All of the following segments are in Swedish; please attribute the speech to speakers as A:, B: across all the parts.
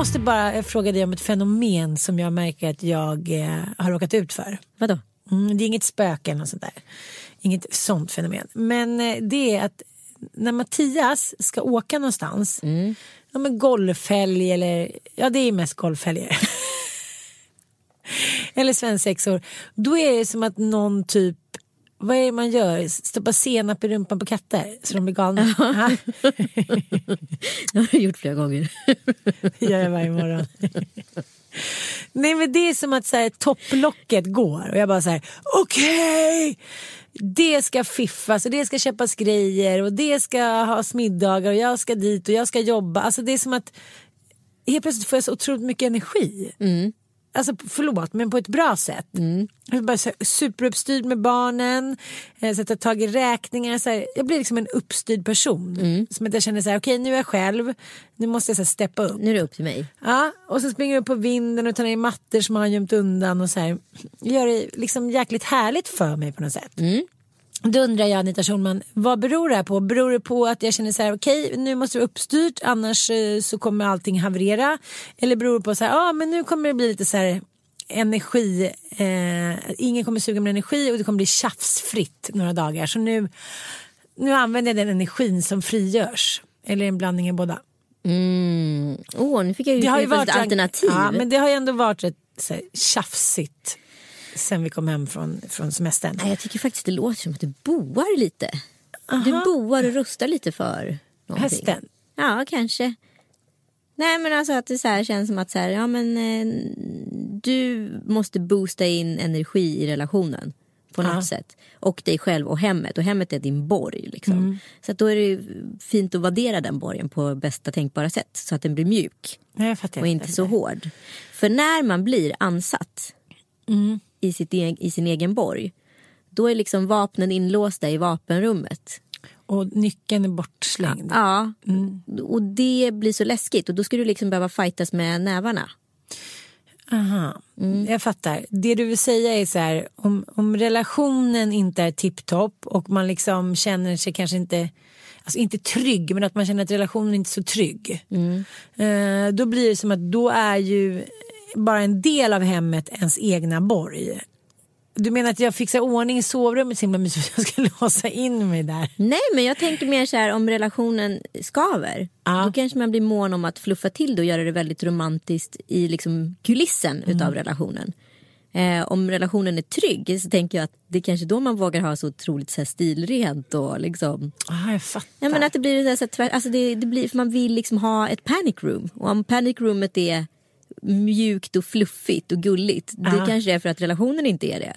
A: Måste bara fråga dig om ett fenomen som jag märker att jag eh, har råkat ut för.
B: Vadå?
A: Mm, det är inget spöke eller något sånt där. Inget sånt fenomen. Men eh, det är att när Mattias ska åka någonstans,
B: Mm.
A: ja, men golfhelg eller, ja det är mest golfhelger. eller svensexor. Då är det som att någon typ, vad är det man gör? Stoppar senap i rumpan på katter så de blir galna. Ja.
B: Det har jag gjort flera gånger.
A: Det gör jag varje morgon. Nej men det är som att så här, topplocket går och jag bara så här, okej. Det ska fiffas och det ska köpas grejer och det ska ha middagar och jag ska dit och jag ska jobba. Alltså det är som att helt plötsligt får jag så otroligt mycket energi. Alltså förlåt men på ett bra sätt. Jag är bara så här, superuppstyrd med barnen, eh, sätta tag i räkningar. Så här, jag blir liksom en uppstyrd person. Som att jag känner så här, okej nu är jag själv, nu måste jag så här, steppa upp.
B: Nu är det upp till mig.
A: Ja, och så springer jag upp på vinden och tar ner mattor som han gömt undan och så här. Gör det liksom jäkligt härligt för mig på något sätt. Då undrar jag Anita Schulman, vad beror det här på? Beror det på att jag känner så här, okej nu måste det vara uppstyrt annars eh, så kommer allting haverera? Eller beror det på så här, ja ah, men nu kommer det bli lite så här energi, eh, ingen kommer suga med energi och det kommer bli tjafsfritt några dagar. Så nu, nu använder jag den energin som frigörs. Eller en blandning av båda.
B: Mm. Åh, nu fick jag ju,
A: Det har ju
B: ett alternativ.
A: Ja, men det har ju ändå varit rätt så här, tjafsigt sen vi kom hem från, från semestern.
B: Nej, jag tycker faktiskt det låter som att du boar lite. Du boar och rustar lite för någonting.
A: Hästen.
B: Ja, kanske. Nej, men alltså att det så här känns som att så här, ja, men, eh, du måste boosta in energi i relationen på något
A: Ja.
B: sätt. Och dig själv och hemmet. Och hemmet är din borg. Liksom.
A: Mm.
B: Så då är det fint att värdera den borgen på bästa tänkbara sätt. Så att den blir mjuk och inte så hård. För när man blir ansatt
A: Mm.
B: I, sitt e- i sin egen borg. Då är liksom vapnen inlåsta i vapenrummet.
A: Och nyckeln är bortslängd.
B: Ja,
A: Mm.
B: och det blir så läskigt. Och då ska du liksom behöva fightas med nävarna.
A: Aha,
B: Mm.
A: jag fattar. Det du vill säga är så här, om, om relationen inte är tipptopp och man liksom känner sig kanske inte, alltså inte trygg, men att man känner att relationen inte är så trygg.
B: Mm.
A: Eh, då blir det som att då är ju bara en del av hemmet ens egna borg. Du menar att jag fixar ordning i sovrummet så himla mysigt att jag ska låsa in mig där?
B: Nej, men jag tänker mer så här om relationen skaver.
A: Ja.
B: Då kanske man blir mån om att fluffa till det och göra det väldigt romantiskt i liksom kulissen
A: Mm.
B: utav relationen. Eh, om relationen är trygg så tänker jag att det är kanske då man vågar ha så otroligt så här stilrent och liksom
A: Ah, jag fattar.
B: Ja, men att det blir så här, så här, alltså det, det blir, för man vill liksom ha ett panic room. Och om panic roomet är mjukt och fluffigt och gulligt. Det
A: Ja.
B: kanske är för att relationen inte är det.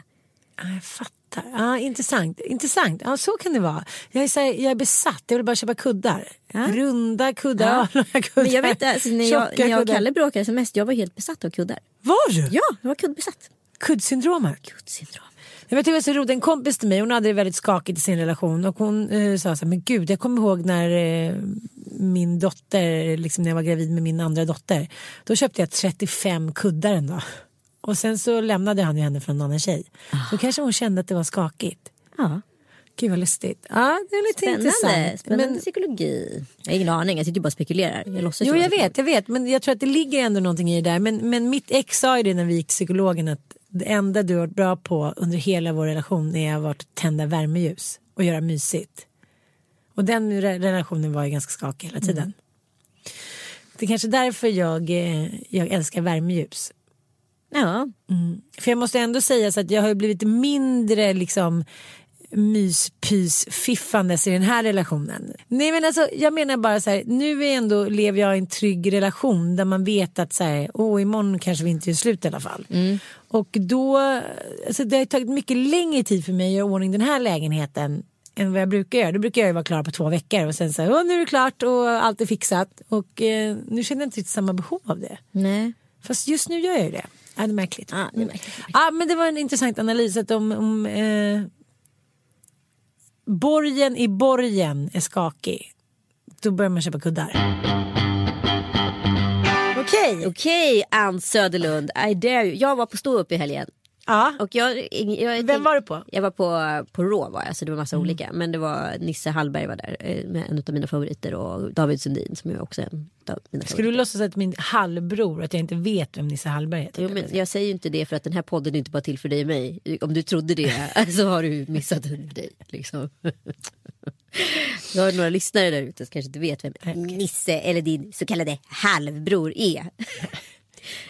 A: Ja, jag fattar. Ja, intressant. intressant. Ja, så kan det vara. Jag är, så här, jag är besatt. Jag vill bara köpa kuddar. Runda kuddar,
B: Ja.
A: kuddar.
B: Men jag vet alltså, när jag, när jag och. Kalle bråkade som mest, jag var helt besatt av kuddar.
A: Var du?
B: Ja, jag var kuddbesatt.
A: Kuddsyndromet?
B: Kuddsyndrom.
A: Jag vet, det var så roligt. En kompis till mig hon hade det väldigt skakigt i sin relation. Och hon eh, sa så här, men gud jag kommer ihåg när eh, min dotter, liksom när jag var gravid med min andra dotter. Då köpte jag 35 kuddar en dag. Och sen så lämnade han ju henne för en annan tjej. Så kanske hon kände att det var skakigt.
B: Ja.
A: Gud vad lustigt. Ja, det är lite
B: Spännande,
A: intressant.
B: spännande
A: Men,
B: psykologi. Jag har ingen aning, jag sitter ju bara och spekulerar. Jag låtsas
A: jo jag vet, jag vet. Men jag tror att det ligger ändå någonting i det där. Men, men mitt ex sa ju det när vi gick till psykologen att det enda du har varit bra på under hela vår relation är att tända värmeljus och göra mysigt. Och den re- relationen var ju ganska skakig hela tiden. Det är kanske därför jag, eh, jag älskar värmeljus.
B: Ja,
A: För jag måste ändå säga så att jag har blivit mindre liksom myspys-fiffandes i den här relationen. Nej men alltså jag menar bara så här, nu är ändå, lever jag i en trygg relation där man vet att så här, åh imorgon kanske vi inte gör slut i alla fall. Och då, alltså det har tagit mycket längre tid för mig att göra ordning den här lägenheten än vad jag brukar göra. Då brukar jag ju vara klar på två veckor och sen så här, nu är det klart och allt är fixat. Och eh, nu känner jag inte riktigt samma behov av det.
B: nej.
A: Fast just nu gör jag ju det. Ja, det är märkligt.
B: Ja, det är märkligt.
A: Ja, men det var en intressant analys att om, om eh, borgen i borgen är skakig då börjar man köpa kuddar. Okej.
B: Okej, Ann Söderlund, I dare you. Jag var på stå upp i helgen.
A: Ja.
B: Och jag, jag,
A: Vem var du på?
B: Jag var på, på Rå var jag, så det var massa olika. Men det var Nisse Hallberg var där eh, med en av mina favoriter och David Sundin som är också en av mina
A: Ska du låtsas att min halvbror att jag inte vet vem Nisse Hallberg heter?
B: Jo, men jag säger ju inte det för att den här podden är inte bara till för dig och mig. Om du trodde det så har du missat en dig. Liksom. Du har några lyssnare där ute som kanske inte vet vem Nisse eller din så kallade halvbror är.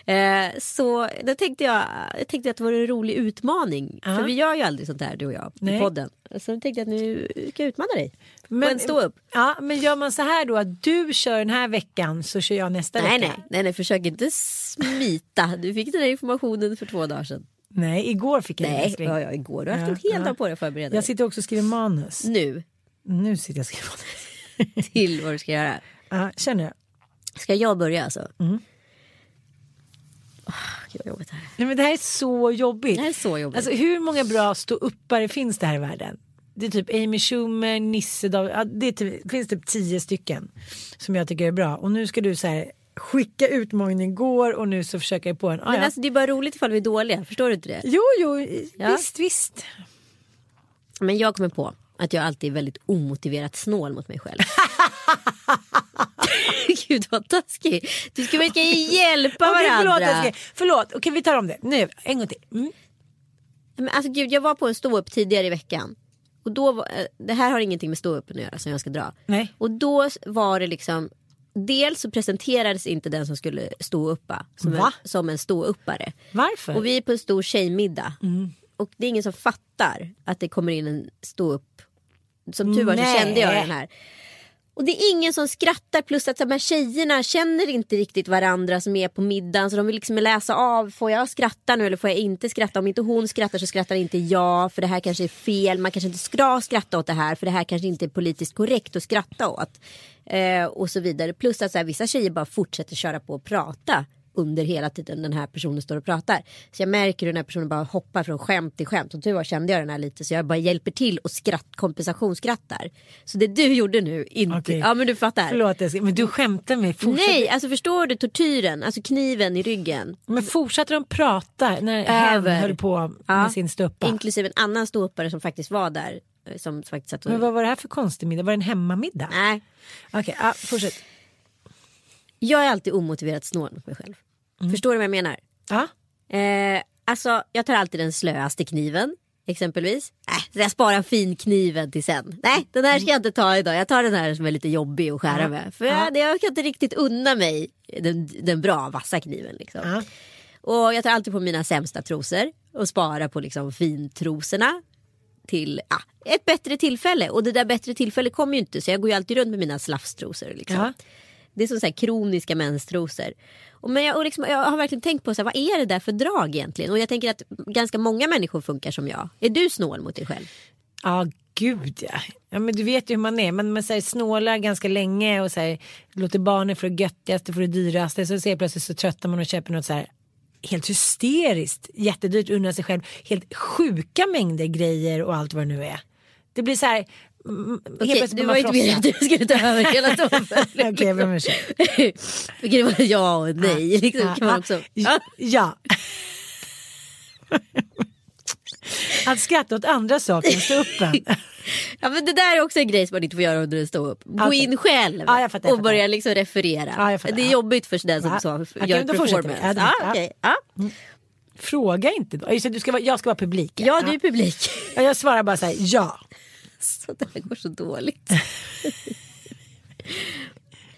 B: Eh, så då tänkte jag, jag tänkte att det var en rolig utmaning.
A: Ja.
B: För vi gör ju aldrig sånt här du och jag
A: Nej.
B: i podden. Så jag tänkte att nu ska jag utmana dig.
A: Men-
B: Men, en stå upp.
A: Ja, men gör man så här då att du kör den här veckan så kör jag nästa
B: Nej,
A: vecka?
B: nej, nej, nej, försök inte smita. Du fick den här informationen för två dagar sedan.
A: Nej, igår fick jag den,
B: Nej,
A: älskling.
B: ja, ja, igår. Du har haft
A: Ja,
B: en hel
A: ja.
B: dag på dig att förbereda dig.
A: Jag sitter också och skriver manus.
B: Nu
A: Nu sitter jag och skriver manus.
B: till vad du ska göra.
A: Ja, känner jag.
B: Ska jag börja alltså?
A: Mm.
B: Åh, gud vad jobbigt det här är.
A: Nej, men det här är så jobbigt.
B: Det här är så jobbigt.
A: Alltså, hur många bra ståuppare finns det här i världen? Det är typ Amy Schumer, Nisse, ja, det, typ, det finns typ tio stycken som jag tycker är bra. Och nu ska du så här, skicka utmaningen igår och nu så försöker jag på en. Ah,
B: Men
A: ja.
B: alltså, det är bara roligt ifall vi är dåliga, förstår du inte det?
A: Jo, jo,
B: Ja.
A: visst, visst.
B: Men jag kommer på att jag alltid är väldigt omotiverat snål mot mig själv. Gud vad taskig. Du ska, vi ska hjälpa
A: förlåt,
B: varandra.
A: älskling. förlåt. Okej, vi tar om det. Nu, en gång till. Mm.
B: Men alltså gud, jag var på en stå upp tidigare i veckan. Och då var, eh, det här har ingenting med stå upp att göra som jag ska dra.
A: Nej.
B: Och då var det liksom Dels så presenterades inte den som skulle stå uppa som, en,
A: Va?
B: som en ståuppare.
A: Varför?
B: Och vi är på en stor tjejmiddag.
A: Mm.
B: Och det är ingen som fattar att det kommer in en ståupp. Som tur var så kände jag den här. Och det är ingen som skrattar plus att så här tjejerna känner inte riktigt varandra som är på middagen. Så de vill liksom läsa av, får jag skratta nu eller får jag inte skratta? Om inte hon skrattar så skrattar inte jag. För det här kanske är fel, man kanske inte ska skratta åt det här. För det här kanske inte är politiskt korrekt att skratta åt. Eh, och så vidare. Plus att så här, vissa tjejer bara fortsätter köra på och prata under hela tiden den här personen står och pratar. Så jag märker hur den här personen bara hoppar från skämt till skämt. Och tur var kände jag den här lite så jag bara hjälper till och skratt, kompensationsskrattar. Så det du gjorde nu, inte...
A: Okej.
B: Ja men du fattar.
A: Förlåt, men du skämtar med fortsätt.
B: Nej, alltså förstår du tortyren? Alltså kniven i ryggen.
A: Men fortsatte de prata när
B: Över.
A: höll på
B: Ja.
A: med sin stuppa?
B: Inklusive en annan ståuppare som faktiskt var där. eh, Som faktiskt satt och...
A: Men vad var det här för konstig middag? Var det en hemmamiddag?
B: Nej,
A: Okej, ja, fortsätt.
B: Jag är alltid omotiverat snål mot mig själv.
A: Mm.
B: Förstår du vad jag menar?
A: Ja.
B: Eh, alltså, jag tar alltid den slöaste kniven. Exempelvis. Äh, jag sparar finkniven till sen. Nej, den här ska jag inte ta idag. Jag tar den här som är lite jobbig att skära med. För jag, jag kan inte riktigt unna mig den, den bra vassa kniven. Liksom.
A: Ja.
B: Och jag tar alltid på mina sämsta trosor och sparar på liksom fintrosorna till ja, ett bättre tillfälle. Och det där bättre tillfället kommer ju inte så jag går ju alltid runt med mina slafstrosor. Liksom. Det är som så här kroniska menstrosor. Och men jag, och liksom, jag har verkligen tänkt på så här, vad är det där för drag egentligen? Och jag tänker att ganska många människor funkar som jag. Är du snål mot dig själv?
A: Ja, gud ja. ja. Men du vet ju hur man är. Man, man så här, snålar ganska länge och så här, låter barnen få det göttigaste, få det dyraste. Så ser plötsligt så tröttar man och köper något så här helt hysteriskt jättedyrt, unnar sig själv helt sjuka mängder grejer och allt vad det nu är. Det blir så här mm,
B: Okej, du var ju inte meningen att du skulle ta över hela toppen.
A: Okej, jag ber om ursäkt.
B: Det var ja och nej. Liksom, kan man också.
A: Ja. ja. Att skratta åt andra saker än stå upp en.
B: Ja, men det där är också en grej som man inte får göra under en stå-upp. Gå
A: Okej.
B: in själv
A: Ja, jag fattar,
B: och börja liksom referera.
A: Ja,
B: det är jobbigt för den som
A: Ja.
B: så, gör
A: vi.
B: performance.
A: Ja, det-
B: okej. ja.
A: Fråga inte då. Just du ska vara, jag ska vara publik.
B: ja, du är publik.
A: Ja, Jag svarar bara så här, ja.
B: Så det här går så dåligt.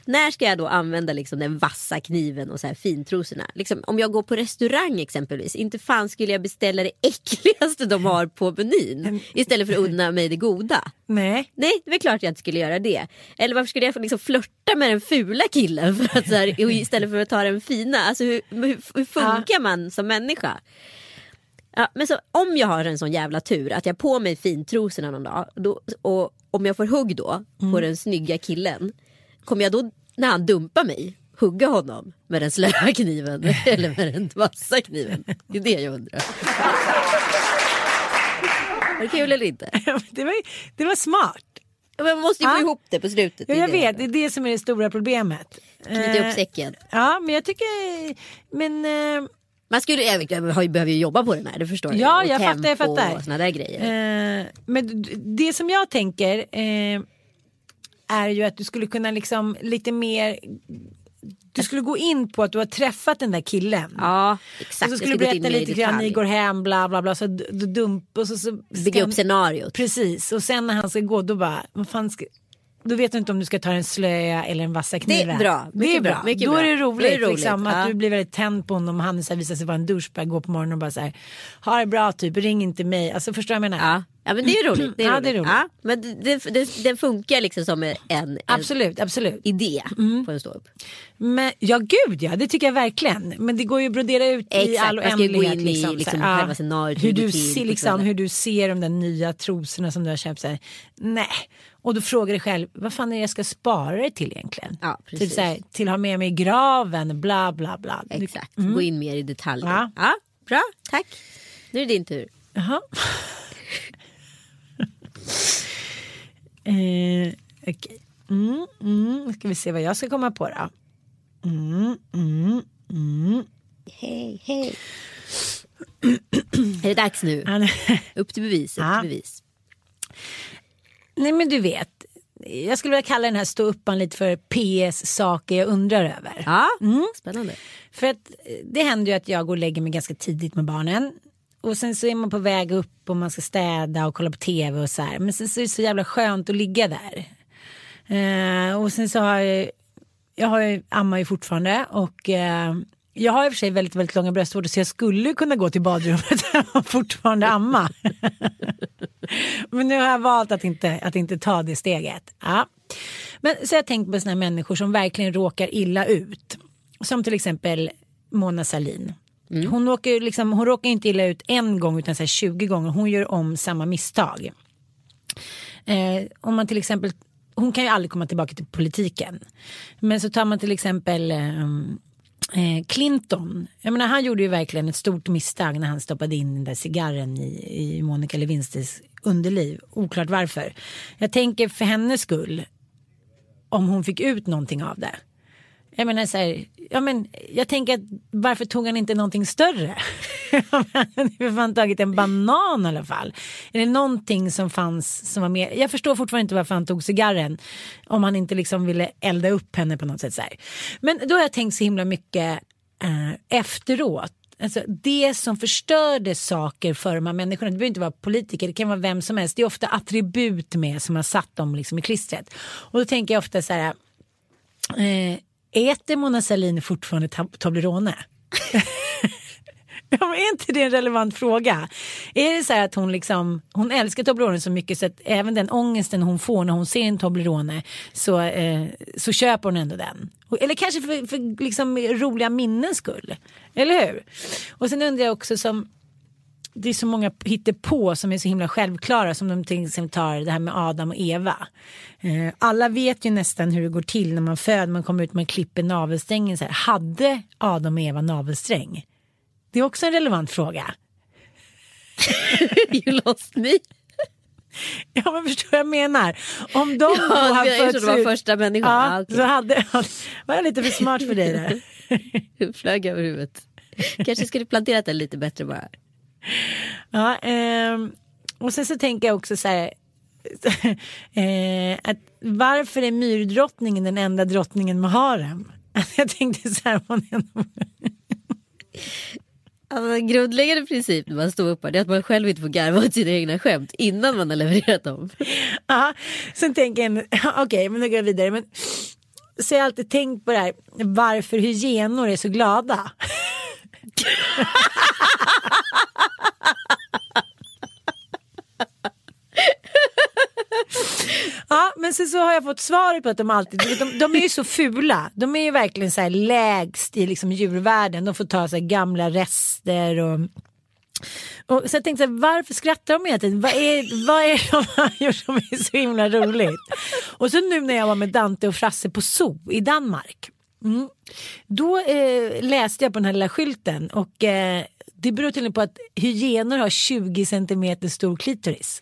B: När ska jag då använda liksom den vassa kniven och så här fintrosorna? Liksom, om jag går på restaurang exempelvis, inte fan skulle jag beställa det äckligaste de har på menyn istället för att unna mig det goda.
A: Nej.
B: Nej, det är klart jag inte skulle göra det. Eller varför skulle jag liksom flörta med den fula killen för att, så här, istället för att ta den fina? Alltså hur, hur, hur funkar man som människa? Ja, men så, om jag har en sån jävla tur att jag har på mig fintrosorna någon dag då, och om jag får hugg då på den snygga killen kommer jag då när han dumpar mig hugga honom med den slöa kniven eller med den vassa kniven? Det är det jag undrar. Var det kul eller inte?
A: Det var, det var smart.
B: Men Man måste ju få
A: Ja.
B: ihop det på slutet.
A: Ja, jag
B: det.
A: vet, det är det som är det stora problemet.
B: Knyta
A: Eh,
B: upp säcken.
A: Ja, men jag tycker... Men...
B: Man skulle, jag, jag behöver ju jobba på den här, det förstår du.
A: Ja,
B: Och
A: jag fattar, jag
B: tempo
A: fattar.
B: Och såna där grejer.
A: Eh, men det som jag tänker eh, är ju att du skulle kunna liksom lite mer du skulle gå in på att du har träffat den där killen.
B: ja, exakt.
A: och så
B: Jag
A: skulle du berätta lite grann, ni går hem, bla bla bla. Så du dump och så, så
B: Bygga upp scenariot.
A: Precis, och sen när han ska gå då bara, vad fan ska, då vet du inte om du ska ta den slöa eller den vassa kniven.
B: bra,
A: det är bra.
B: bra,
A: då är det
B: är
A: roligt,
B: det roligt,
A: liksom, att
B: ja.
A: du blir väldigt tänd på honom och han så här, visar sig vara en douchebag, går på morgonen och bara så här, ha det bra typ, ring inte mig. Alltså förstår du vad jag menar?
B: Ja. ja, men det är roligt. Det är
A: Ja,
B: roligt.
A: det är roligt.
B: Ja, men det, det, det, funkar liksom som en, en
A: Absolut, absolut.
B: idé
A: Mm.
B: på en ståupp.
A: Men, ja gud ja, det tycker jag verkligen. Men det går ju att brodera ut i
B: Exakt,
A: all
B: ju gå
A: oändlighet.
B: in i
A: liksom,
B: liksom
A: här, ja. hur,
B: hur det
A: du ser,
B: på
A: liksom, hur du ser de där nya trosorna som du har köpt. Så här, nej, och då frågar du själv, vad fan är det jag ska spara det till egentligen?
B: Ja,
A: till,
B: precis.
A: så här, till ha med mig i graven, bla bla bla.
B: Exakt, gå in mer i detaljer.
A: Ja.
B: Ja. bra, tack. Nu är det din tur.
A: Jaha. eh, okej. Mm, mm, ska vi se vad jag ska komma på då. Mm, mm, mm.
B: Hej, hej. är det dags nu? Upp till bevis. Upp till bevis.
A: Nej men du vet, jag skulle vilja kalla den här ståuppan lite för PS saker jag undrar över.
B: Ja, spännande.
A: För att eh, det händer ju att jag går och lägger mig ganska tidigt med barnen. Och sen så är man på väg upp och man ska städa och kolla på tv och så här. Men sen så är det så jävla skönt att ligga där. Eh, och sen så har jag, jag har ju, ammar ju fortfarande och eh, jag har i och för sig väldigt, väldigt långa bröstvårtor så jag skulle kunna gå till badrummet och fortfarande amma. Men nu har jag valt att inte, att inte ta det steget. Ja. Men så har jag tänkt på sådana här människor som verkligen råkar illa ut. Som till exempel Mona Sahlin. Hon, råkar, liksom, hon råkar inte illa ut en gång utan så här 20 gånger. Hon gör om samma misstag. Eh, om man till exempel, hon kan ju aldrig komma tillbaka till politiken. Men så tar man till exempel eh, Eh, Clinton. Jag menar, han gjorde ju verkligen ett stort misstag när han stoppade in den där cigarren i, i Monica Lewinsky's underliv. Oklart varför. Jag tänker för hennes skull om hon fick ut någonting av det. Jag menar så här, ja men jag tänker att varför tog han inte någonting större? Han har fan tagit en banan i alla fall. Är det någonting som fanns som var mer, jag förstår fortfarande inte varför han tog cigarren. Om han inte liksom ville elda upp henne på något sätt så här. Men då har jag tänkt så himla mycket eh, efteråt. Alltså det som förstörde saker för de här människorna, det behöver inte vara politiker, det kan vara vem som helst. Det är ofta attribut med som har satt dem liksom i klistret. Och då tänker jag ofta så här, eh, äter Mona Sahlin fortfarande tab- Toblerone? Ja, är inte det en relevant fråga? Är det så här att hon liksom, hon älskar Toblerone så mycket så att även den ångesten hon får när hon ser en Toblerone så, eh, så köper hon ändå den. Eller kanske för, för liksom roliga minnens skull. Eller hur? Och sen undrar jag också som det är så många på som är så himla självklara som de till exempel tar det här med Adam och Eva. Eh, alla vet ju nästan hur det går till när man föder, man kommer ut med klipper navelsträngen. Så här. Hade Adam och Eva navelsträng? Det är också en relevant fråga.
B: you lost me.
A: Ja men förstår vad jag menar. Om de
B: ja,
A: hade
B: jag fötts var
A: ut,
B: första människan.
A: ja,
B: Ah, okay.
A: så hade, var jag lite för smart för dig där.
B: Flög över huvudet. Kanske skulle planterat den lite bättre bara.
A: Ja, ehm, och sen så tänker jag också så här. eh, att varför är myrdrottningen den enda drottningen med harem? Jag tänkte så här. Hon är,
B: Alltså, grundläggande princip när man står upp är att man själv inte får garva åt sina egna skämt innan man har levererat dem.
A: ja, sen tänker jag, okej okay, men då går jag vidare. Men, så jag har alltid tänkt på det här varför hyenor är så glada. Ja, men sen så har jag fått svaret på att de alltid, de, de är ju så fula. De är ju verkligen så här lägst i liksom djurvärlden. De får ta så här gamla rester och och så jag tänkte så här, varför skrattar de hela tiden? Vad är, vad är det de har gjort som är så himla roligt? Och så nu när jag var med Dante och Frasse på Zoo i Danmark. Mm, då eh, läste jag på den här lilla skylten och eh, det beror tydligen på att hyenor har 20 centimeter stor klitoris.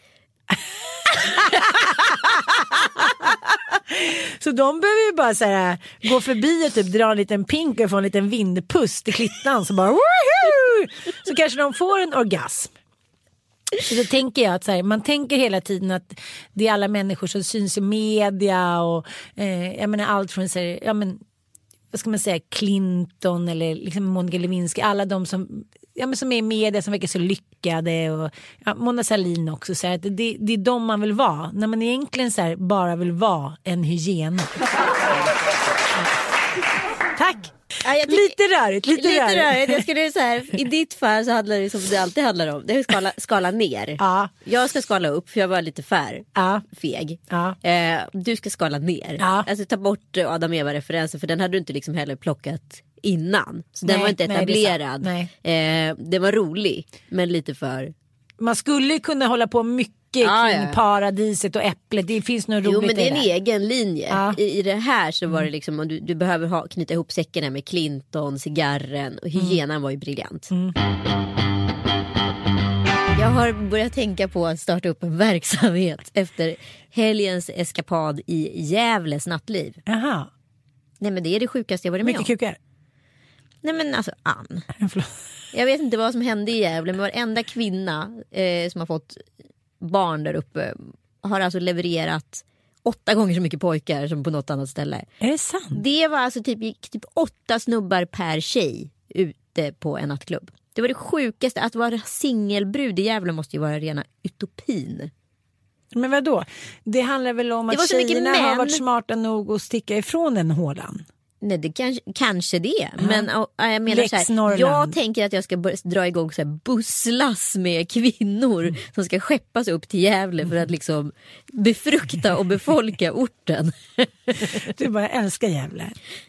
A: Så de behöver ju bara så här, gå förbi och typ dra en liten pink och få en liten vindpust i klittan så bara woohoo! Så kanske de får en orgasm. Så då tänker jag att så här, man tänker hela tiden att det är alla människor som syns i media och eh, jag menar allt från så här, ja men vad ska man säga, Clinton eller liksom Monica Lewinsky, alla de som, ja, men som är i media som verkar så lyckade och ja, Mona Sahlin också. Så här, att det, det är de man vill vara när man egentligen så här, bara vill vara en hyena. Tack!
B: Ja, tycker-
A: lite rörigt, lite,
B: Lite
A: rörigt.
B: rörigt. Jag skulle så här, I ditt fall så handlar det som det alltid handlar om. Det är att skala, skala ner.
A: Ja.
B: Jag ska skala upp för jag var lite för
A: Ja.
B: feg.
A: Ja.
B: Eh, du ska skala ner.
A: Ja.
B: Alltså ta bort eh, Adam Eva-referensen för den hade du inte liksom heller plockat innan. Så den
A: Nej,
B: var inte
A: nej, det
B: etablerad. Eh, den var rolig men lite för...
A: Man skulle kunna hålla på mycket
B: Ja,
A: kring
B: ja.
A: paradiset och äpplet. Det finns något roligt
B: Jo men det är en egen linje.
A: Mm.
B: I, I det här så var det liksom om du, du behöver ha, knyta ihop säcken här med Clinton, cigarren och
A: Mm.
B: hyenan var ju briljant. Jag har börjat tänka på att starta upp en verksamhet efter helgens eskapad i Gävles nattliv.
A: Jaha,
B: Nej men det är det sjukaste jag varit med
A: mycket
B: om.
A: kukar.
B: Nej men alltså Ann. Jag vet inte vad som hände i Gävle men varenda kvinna eh, som har fått barn där uppe har alltså levererat åtta gånger så mycket pojkar som på något annat ställe.
A: Är det sant?
B: Det var alltså typ, typ åtta snubbar per tjej ute på en nattklubb. Det var det sjukaste. Att vara singelbrud i Gävle måste ju vara rena utopin.
A: Men vadå? Det handlar väl om att tjejerna har varit smarta nog att sticka ifrån den hålan.
B: Nej, det kanske, kanske det. Men ja, jag menar
A: Lex
B: så här, jag tänker att jag ska dra igång så här busslass med kvinnor som ska skeppas upp till Gävle för att liksom befrukta och befolka orten.
A: Du bara älskar Gävle.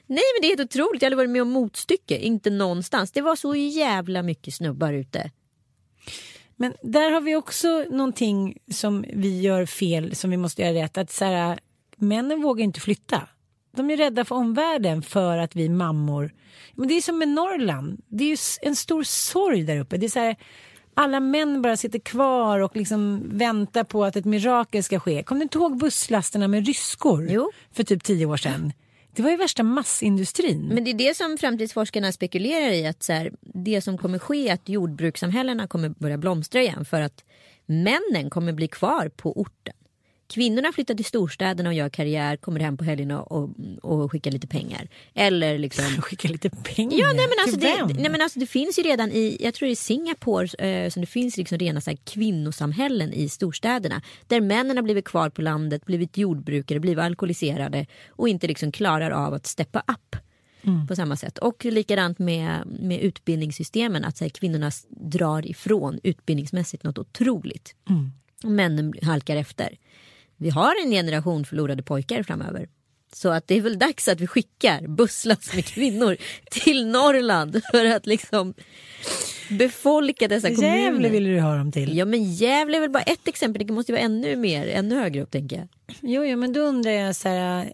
B: Nej men det är helt otroligt, jag har aldrig varit med om motstycke, inte någonstans. Det var så jävla mycket snubbar ute.
A: Men där har vi också någonting som vi gör fel som vi måste göra rätt. Att så här, männen vågar inte flytta. De är rädda för omvärlden för att vi mammor. Men det är som med Norrland. Det är en stor sorg där uppe. Det är så här, alla män bara sitter kvar och liksom väntar på att ett mirakel ska ske. Kommer du inte ihåg busslasterna med ryskor
B: Jo.
A: för typ tio år sedan? Det var ju värsta massindustrin.
B: Men det är det som framtidsforskarna spekulerar i. att så här, Det som kommer ske är att jordbrukssamhällena kommer börja blomstra igen för att männen kommer bli kvar på orten. Kvinnorna flyttar till storstäderna och gör karriär, kommer hem på helgerna och, och skickar lite pengar. Eller liksom
A: Skicka lite pengar.
B: Ja, nej men, alltså
A: Till
B: det,
A: vem?
B: nej men alltså det finns ju redan i, jag tror det är Singapore, eh, som det finns liksom rena så här kvinnosamhällen i storstäderna. Där männen har blivit kvar på landet, blivit jordbrukare, blivit alkoholiserade och inte liksom klarar av att steppa upp. på samma sätt. Och likadant med, med utbildningssystemen, att så här, kvinnorna drar ifrån utbildningsmässigt något otroligt. Och männen halkar efter. Vi har en generation förlorade pojkar framöver. Så att det är väl dags att vi skickar busslast med kvinnor till Norrland för att liksom befolka dessa kommuner.
A: Gävle ville du ha dem till.
B: Ja men Gävle är väl bara ett exempel, det måste ju vara ännu mer, ännu högre upp tänker jag.
A: Jo, jo, men då undrar jag så här.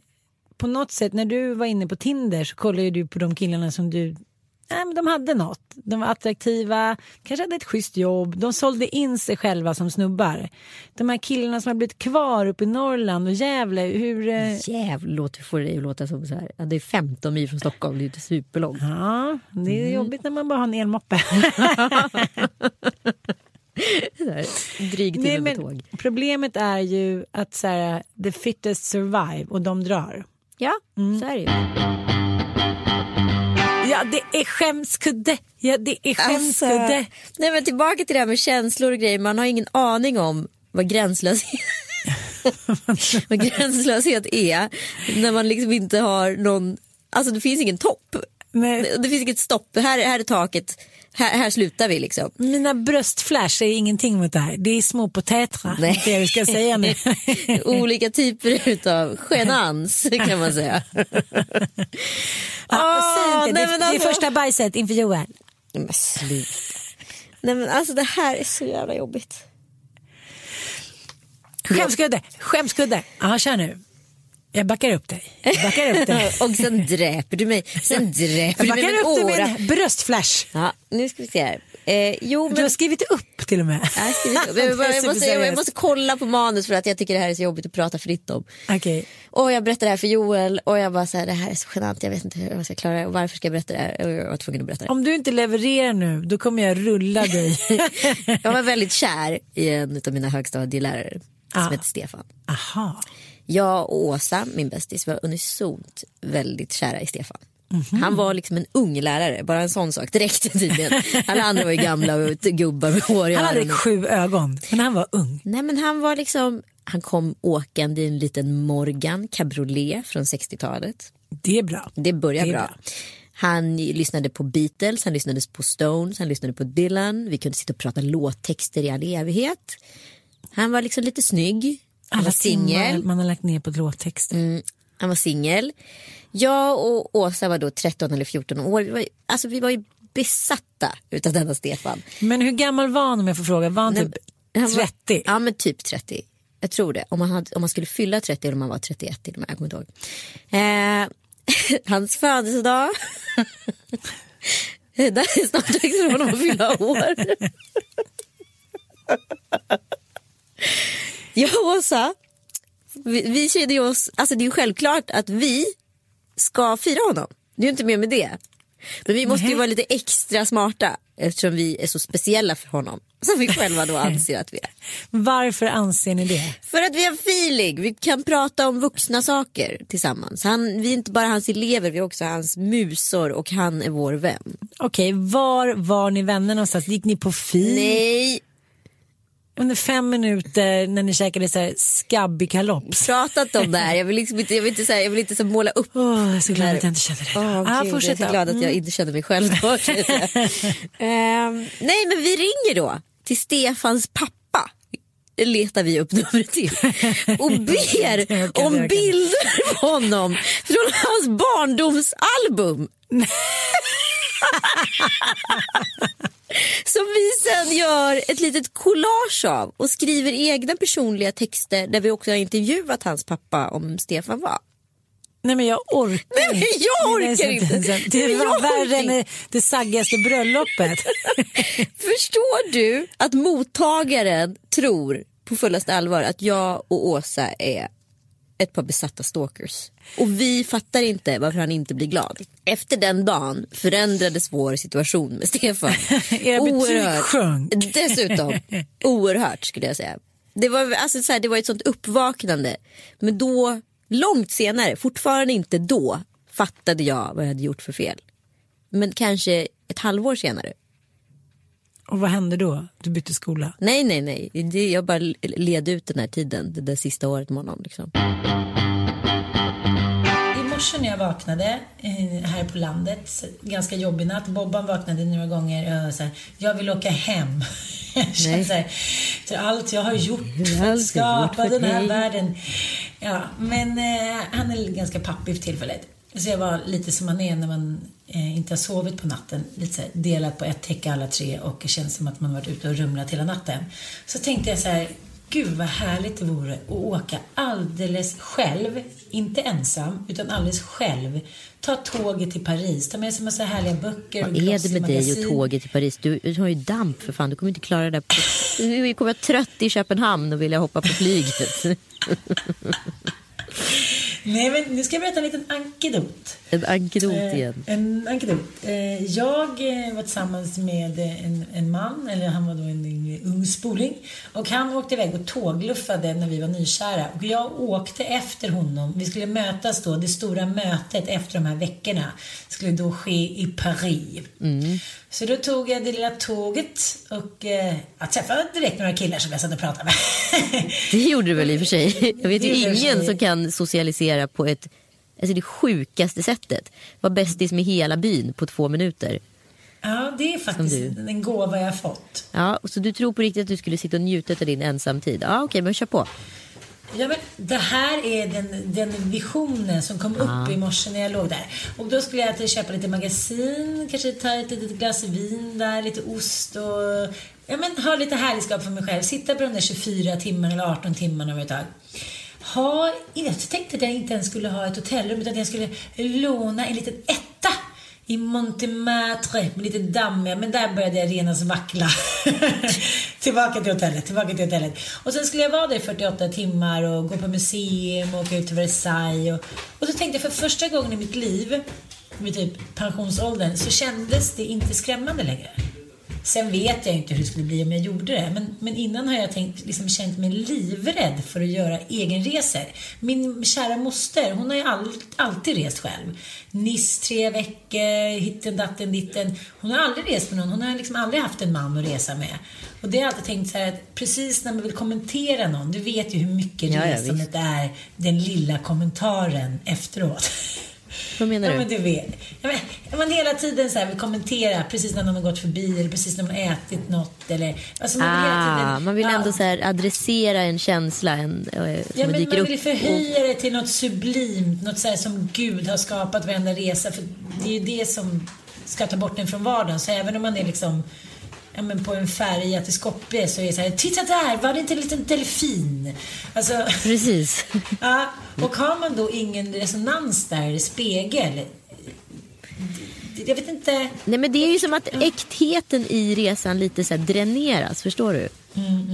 A: På något sätt när du var inne på Tinder så kollade ju du på de killarna som du Nej, men de hade något. De var attraktiva, kanske hade ett schysst jobb. De sålde in sig själva som snubbar. De här killarna som har blivit kvar uppe i Norrland och Gävle. Hur, eh,
B: Jävlar, låter får det låta som så här. Ja, det är 15 mil från Stockholm, det är inte superlångt.
A: ja, det är jobbigt när man bara har en elmoppe.
B: Här, Dryg timme med tåg.
A: problemet är ju att så här, the fittest survive och de drar.
B: Ja, så är det ju.
A: Ja, det är skämskudde. Ja, det är
B: Alltså,
A: skämskudde.
B: nej men tillbaka till det här med känslor och grejer. Man har ingen aning om vad gränslöshet, vad gränslöshet är. När man liksom inte har någon, alltså det finns ingen topp.
A: Nej.
B: Det, det finns inget stopp, här, här är taket, här, här slutar vi liksom.
A: Mina bröstflash är ingenting mot det här. Det är små potäter.
B: Nej.
A: Det det du ska säga nu.
B: Olika typer utav genans kan man säga.
A: Säg
B: Åh,
A: inte.
B: nej,
A: det,
B: men
A: det är
B: alltså-
A: första bajset inför Joel.
B: Men sluta. Nej men alltså det här är så jävla jobbigt.
A: Skämskudde, skämskudde. Ja, kör nu. Jag backar upp dig. Jag backar upp dig.
B: Och sen dräper du mig. Sen dräper
A: Jag
B: du mig
A: backar upp dig med en bröstflash.
B: Ja, nu ska vi se här. Eh, jo, men...
A: Du har skrivit upp till och med.
B: Jag, upp. jag, bara- jag, måste, jag, måste kolla på manus för att jag tycker det här är så jobbigt att prata fritt om.
A: Okej.
B: Och jag berättar det här för Joel och jag bara så här, det här är så genant, jag vet inte hur jag ska klara det och varför ska jag berätta det här? Och jag var tvungen att berätta det.
A: Om du inte levererar nu, då kommer jag rulla dig.
B: Jag var väldigt kär i en av mina högstadielärare som
A: Ah.
B: heter Stefan.
A: Aha.
B: Jag och Åsa, min bästis, var unisont väldigt kära i Stefan. Han var liksom en ung lärare, bara en sån sak. Det räckte tydligen. Alla andra var ju gamla och gubbar med hår i
A: Han hade sju ögon, men han var ung.
B: Nej men han var liksom, han kom åkande i en liten Morgan cabriolet från 60-talet.
A: Det är bra.
B: Det börjar
A: Det
B: bra.
A: bra.
B: Han lyssnade på Beatles, han lyssnade på Stones, han lyssnade på Dylan. Vi kunde sitta och prata låttexter i all evighet. Han var liksom lite snygg. Han
A: Alla
B: var
A: timmar
B: singel.
A: man har lagt ner på låttexter.
B: Mm, han var singel. Jag och Åsa var då 13 eller 14 år. Vi var, alltså vi var ju besatta utav denna Stefan.
A: Men hur gammal var han om jag får fråga? Var han typ
B: Han var-
A: 30?
B: Ja men typ 30. Jag tror det. Om man, hade, om man skulle fylla 30 eller om man var 31 till och med. Jag kommer inte ihåg. Eh, hans födelsedag. Det är snart dags för honom att fylla år. Jag och Åsa, vi, vi kände oss, alltså det är ju självklart att vi ska fira honom. Det är ju inte mer med det. Men vi måste ju vara lite extra smarta eftersom vi är så speciella för honom. Som vi själva då anser att vi är.
A: Varför anser ni det?
B: För att vi har feeling, vi kan prata om vuxna saker tillsammans. Han, vi är inte bara hans elever, vi är också hans musor och han är vår vän.
A: Okej, var var ni vänner någonstans? Gick ni på fil?
B: Nej,
A: Under fem minuter när ni käkade så här skabbig kalops?
B: prata inte om det här. Jag vill, liksom inte, jag vill inte, säga, jag vill inte så måla upp
A: Åh, jag är så glad att jag inte kände det.
B: Åh,
A: ah,
B: jag är så glad att jag
A: Mm.
B: inte känner mig själv då. Ehm, nej men vi ringer då till Stefans pappa. letar vi upp numret till och ber om bilder på honom från hans barndomsalbum. Som vi sen gör ett litet collage av och skriver egna personliga texter där vi också har intervjuat hans pappa om Stefan var.
A: Nej men jag orkar
B: Nej, men jag orkar
A: Det
B: inte.
A: så- Det var värre än det saggigaste bröllopet.
B: Förstår du att mottagaren tror på fullaste allvar att jag och Åsa är ett par besatta stalkers. Och vi fattar inte varför han inte blir glad. Efter den dagen förändrades vår situation med Stefan.
A: Era betyg sjönk.
B: Dessutom oerhört skulle jag säga. Det var, alltså, så här, det var ett sånt uppvaknande. Men då, långt senare, fortfarande inte då, fattade jag vad jag hade gjort för fel. Men kanske ett halvår senare.
A: Och vad hände då? Du bytte skola?
B: Nej, nej, nej. Jag bara led ut den här tiden, det där sista året med honom. Liksom.
A: I morse när jag vaknade eh, här på landet, ganska jobbig natt. Bobban vaknade några gånger och så här, jag vill åka hem. Jag
B: Nej.
A: så här, allt jag har gjort för att skapa den här världen. Ja, men eh, han är ganska pappig för tillfället. Så jag var lite som man är när man eh, inte har sovit på natten. Lite så här, delat på ett täcke alla tre och det känns som att man varit ute och rumlat hela natten. Så tänkte jag så här, gud vad härligt det vore att åka alldeles själv. Inte ensam, utan alldeles själv. Ta tåget till Paris, ta med sig massa härliga böcker och
B: Vad är det med dig och tåget till Paris? Du, du har ju damp för fan. Du kommer inte klara det där. Du kommer vara trött i Köpenhamn och vilja hoppa på flyget.
A: Nej, men nu ska jag berätta en liten ankedot.
B: En ankedot
A: Eh,
B: igen.
A: En ankedot. Eh, Jag eh, var tillsammans med en, en man, eller han var då en, ung spoling. Och han åkte iväg och tågluffade när vi var nykära. Och jag åkte efter honom. Vi skulle mötas då, det stora mötet efter de här veckorna skulle då ske i Paris. Så då tog jag det lilla tåget och eh, jag träffade direkt några killar som jag satt och pratade med.
B: Det gjorde du väl i och för sig. Jag vet ju ingen som kan socialisera på ett alltså det sjukaste sättet. Var bästis med hela byn på två minuter.
A: ja, det är faktiskt en gåva jag fått.
B: Ja, så du tror på riktigt att du skulle sitta och njuta av din ensamtid? Ja, okej, men kör på.
A: Ja, men det här är den, den visionen som kom upp i morse när jag låg där. Och då skulle jag till köpa lite magasin, kanske ta ett litet glas vin där, lite ost och ja, men, ha lite härligskap för mig själv. Sitta på de där 24 timmarna eller 18 timmarna om ett tag. Ha, jag tänkte att jag inte ens skulle ha ett hotellrum utan att jag skulle låna en liten etta i Montmartre lite dammiga, men där började jag renas vackla. tillbaka till hotellet, tillbaka till hotellet. Och sen skulle jag vara där i 48 timmar och gå på museum och åka ut till Versailles. Och, och så tänkte jag för första gången i mitt liv, vid typ pensionsåldern, så kändes det inte skrämmande längre. Sen vet jag inte hur det skulle bli om jag gjorde det. Men, men innan har jag tänkt, liksom känt mig livrädd för att göra egenresor. Min kära moster, hon har ju all, alltid rest själv. Nice tre veckor, hitten datten ditten. Hon har aldrig rest med någon. Hon har liksom aldrig haft en man att resa med. Och det har jag alltid tänkt så här att precis när man vill kommentera någon, du vet ju hur mycket
B: Ja, ja,
A: resandet är, den lilla kommentaren efteråt.
B: Vad menar
A: Ja,
B: du?
A: men du vet. Ja, men, ja, man hela tiden så här vill kommentera precis när någon har gått förbi eller precis när man har ätit något. Eller, alltså man vill
B: Ah,
A: tiden,
B: man vill
A: ja,
B: ändå så här adressera en känsla en, eh, som
A: Ja, men
B: dyker
A: man
B: upp.
A: vill förhöja det till något sublimt, något så här som Gud har skapat varenda resa. För det är ju det som ska ta bort en från vardagen. Så även om man är liksom ja, men på en färja till Skopje så är det så här, titta där, var det inte en liten delfin? Alltså,
B: Precis.
A: ja, och har man då ingen resonans där, spegel, jag vet inte.
B: Nej men det är ju som att äktheten i resan lite så dräneras, förstår du?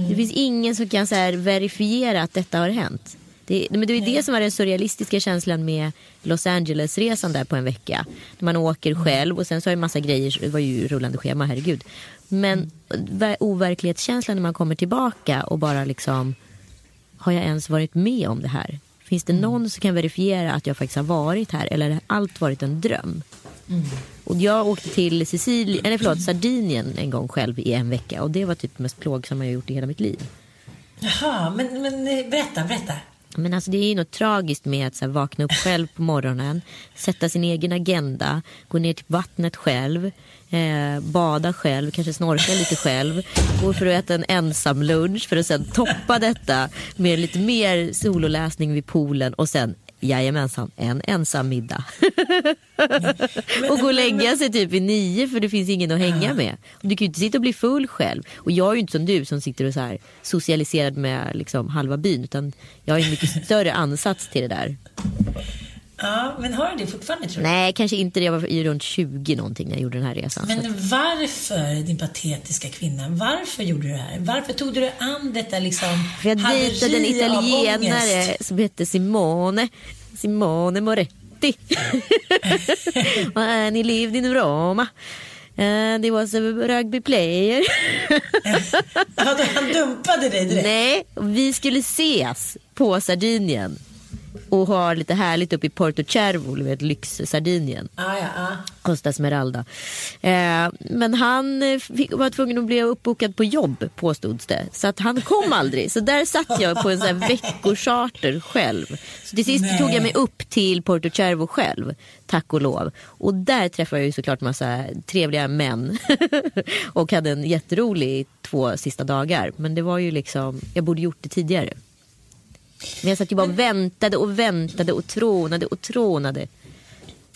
B: Det finns ingen som kan så verifiera att detta har hänt. Det, men det är det som är den surrealistiska känslan med Los Angeles-resan där på en vecka. När man åker själv och sen så har ju massa grejer, det var ju rullande schema, herregud. Men ver- overklighetskänslan när man kommer tillbaka och bara liksom, har jag ens varit med om det här? Finns det någon som kan verifiera att jag faktiskt har varit här eller har allt varit en dröm? Och jag åkte till Sicilien, eller förlåt, Sardinien en gång själv i en vecka och det var typ det mest plågsamma jag gjort i hela mitt liv.
A: Jaha, men, men eh, berätta, berätta.
B: Men alltså det är ju något tragiskt med att så här, vakna upp själv på morgonen, sätta sin egen agenda, gå ner till vattnet själv, eh, bada själv, kanske snorka lite själv, gå för att äta en ensam lunch för att sen toppa detta med lite mer sololäsning vid poolen och sen Jajamensan, en ensam middag. och gå och lägga sig typ vid nio för det finns ingen att hänga med. Och du kan ju inte sitta och bli full själv. Och jag är ju inte som du som sitter och så här socialiserad med liksom halva byn. Utan jag har en mycket större ansats till det där.
A: Ja, men har du det fortfarande tror du?
B: Nej, kanske inte det. Jag var runt 20 någonting när jag gjorde den här resan.
A: Men varför, din patetiska kvinna, varför gjorde du det här? Varför tog du dig an detta liksom
B: För jag dejtade en italienare som hette Simone. Simone Moretti. And he lived in Roma. And he was a rugby player.
A: Ja, han dumpade dig direkt?
B: Nej, vi skulle ses på Sardinien. Och har lite härligt uppe i Porto Cervo, du vet lyx-Sardinien.
A: Ah, ja, ah.
B: Costa Smeralda. Eh, men han eh, fick, var tvungen att bli uppbokad på jobb påstods det. Så att han kom aldrig. Så där satt jag på en sån här veckocharter själv. Så till sist
A: Nej.
B: tog jag mig upp till Porto Cervo själv. Tack och lov. Och där träffade jag ju såklart massa trevliga män. och hade en jätterolig två sista dagar. Men det var ju liksom, jag borde gjort det tidigare. Men jag satt ju bara och väntade och väntade och trånade och trånade.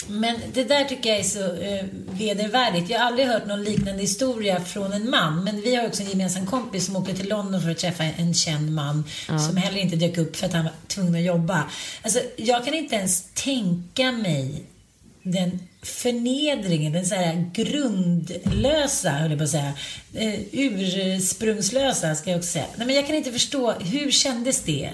A: Men det där tycker jag är så eh, vedervärdigt. Jag har aldrig hört någon liknande historia från en man. Men vi har också en gemensam kompis som åkte till London för att träffa en känd man. Som heller inte dök upp för att han var tvungen att jobba. Alltså, jag kan inte ens tänka mig den förnedringen, den så här grundlösa, höll jag på att säga. Eh, ursprungslösa, ska jag också säga. Nej, men jag kan inte förstå, hur kändes det?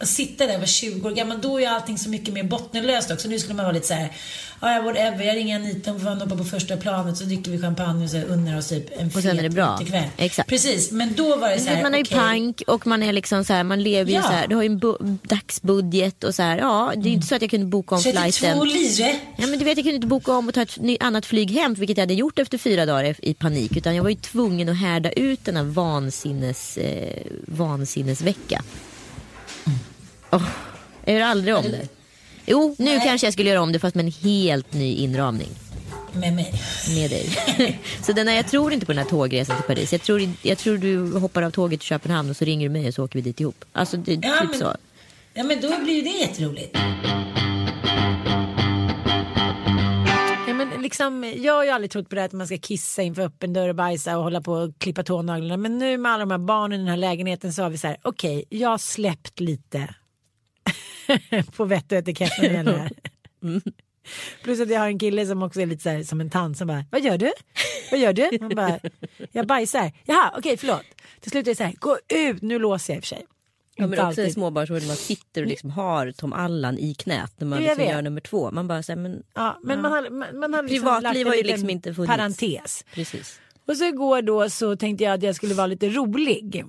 A: Att sitta där och vara 20 år gammal, då är allting så mycket mer bottenlöst också. Nu skulle man vara lite så här, ja, whatever, jag ringer Anita, hon får hoppa på första planet, så dricker vi champagne och så unnar oss typ en
B: Och sen är det bra.
A: utekväll.
B: Exakt.
A: Precis, men då var det så här,
B: man är ju
A: okej.
B: pank och man är liksom så här, man lever ju
A: Ja.
B: så här, du har ju en bu- dagsbudget och så här, ja det är ju inte så att jag kunde boka om
A: 32
B: flighten.
A: lire.
B: Ja, men du vet, jag kunde inte boka om och ta ett annat flyg hem, vilket jag hade gjort efter fyra dagar i panik. Utan jag var ju tvungen att härda ut den här vansinnes, eh, vansinnesvecka. Oh, jag gör aldrig om det. Jo, nu kanske jag skulle göra om det fast med en helt ny inramning
A: Med mig.
B: med dig. så den här, jag tror inte på den här tågresan till Paris. Jag tror, jag tror du hoppar av tåget till Köpenhamn och så ringer du mig och så åker vi dit ihop. Alltså det,
A: Ja,
B: typ
A: men-
B: så.
A: Ja, men då blir ju det jätteroligt. Ja, men liksom, jag har ju aldrig trott på det här att man ska kissa inför öppen dörr och bajsa och hålla på och klippa tånaglarna. Men nu med alla de här barnen i den här lägenheten så har vi så här, okej, jag har släppt lite på vett och etikett när det gäller det här. Plus att jag har en kille som också är lite så här, som en tant som bara, vad gör du? Vad gör du? Man bara, jag bajsar. Jaha, okej, förlåt. Till slut är det så här, gå ut, nu låser jag i och för sig.
C: Ja, men också en
A: alltid.
C: småbarnsår när man sitter och liksom har Tom Allan i knät när man liksom gör nummer två. Man bara säger men
A: Ja, men man har, man, man har liksom
C: Privatliv har ju liksom inte funnits.
A: parentes.
C: precis.
A: Och så igår då så tänkte jag att jag skulle vara lite rolig.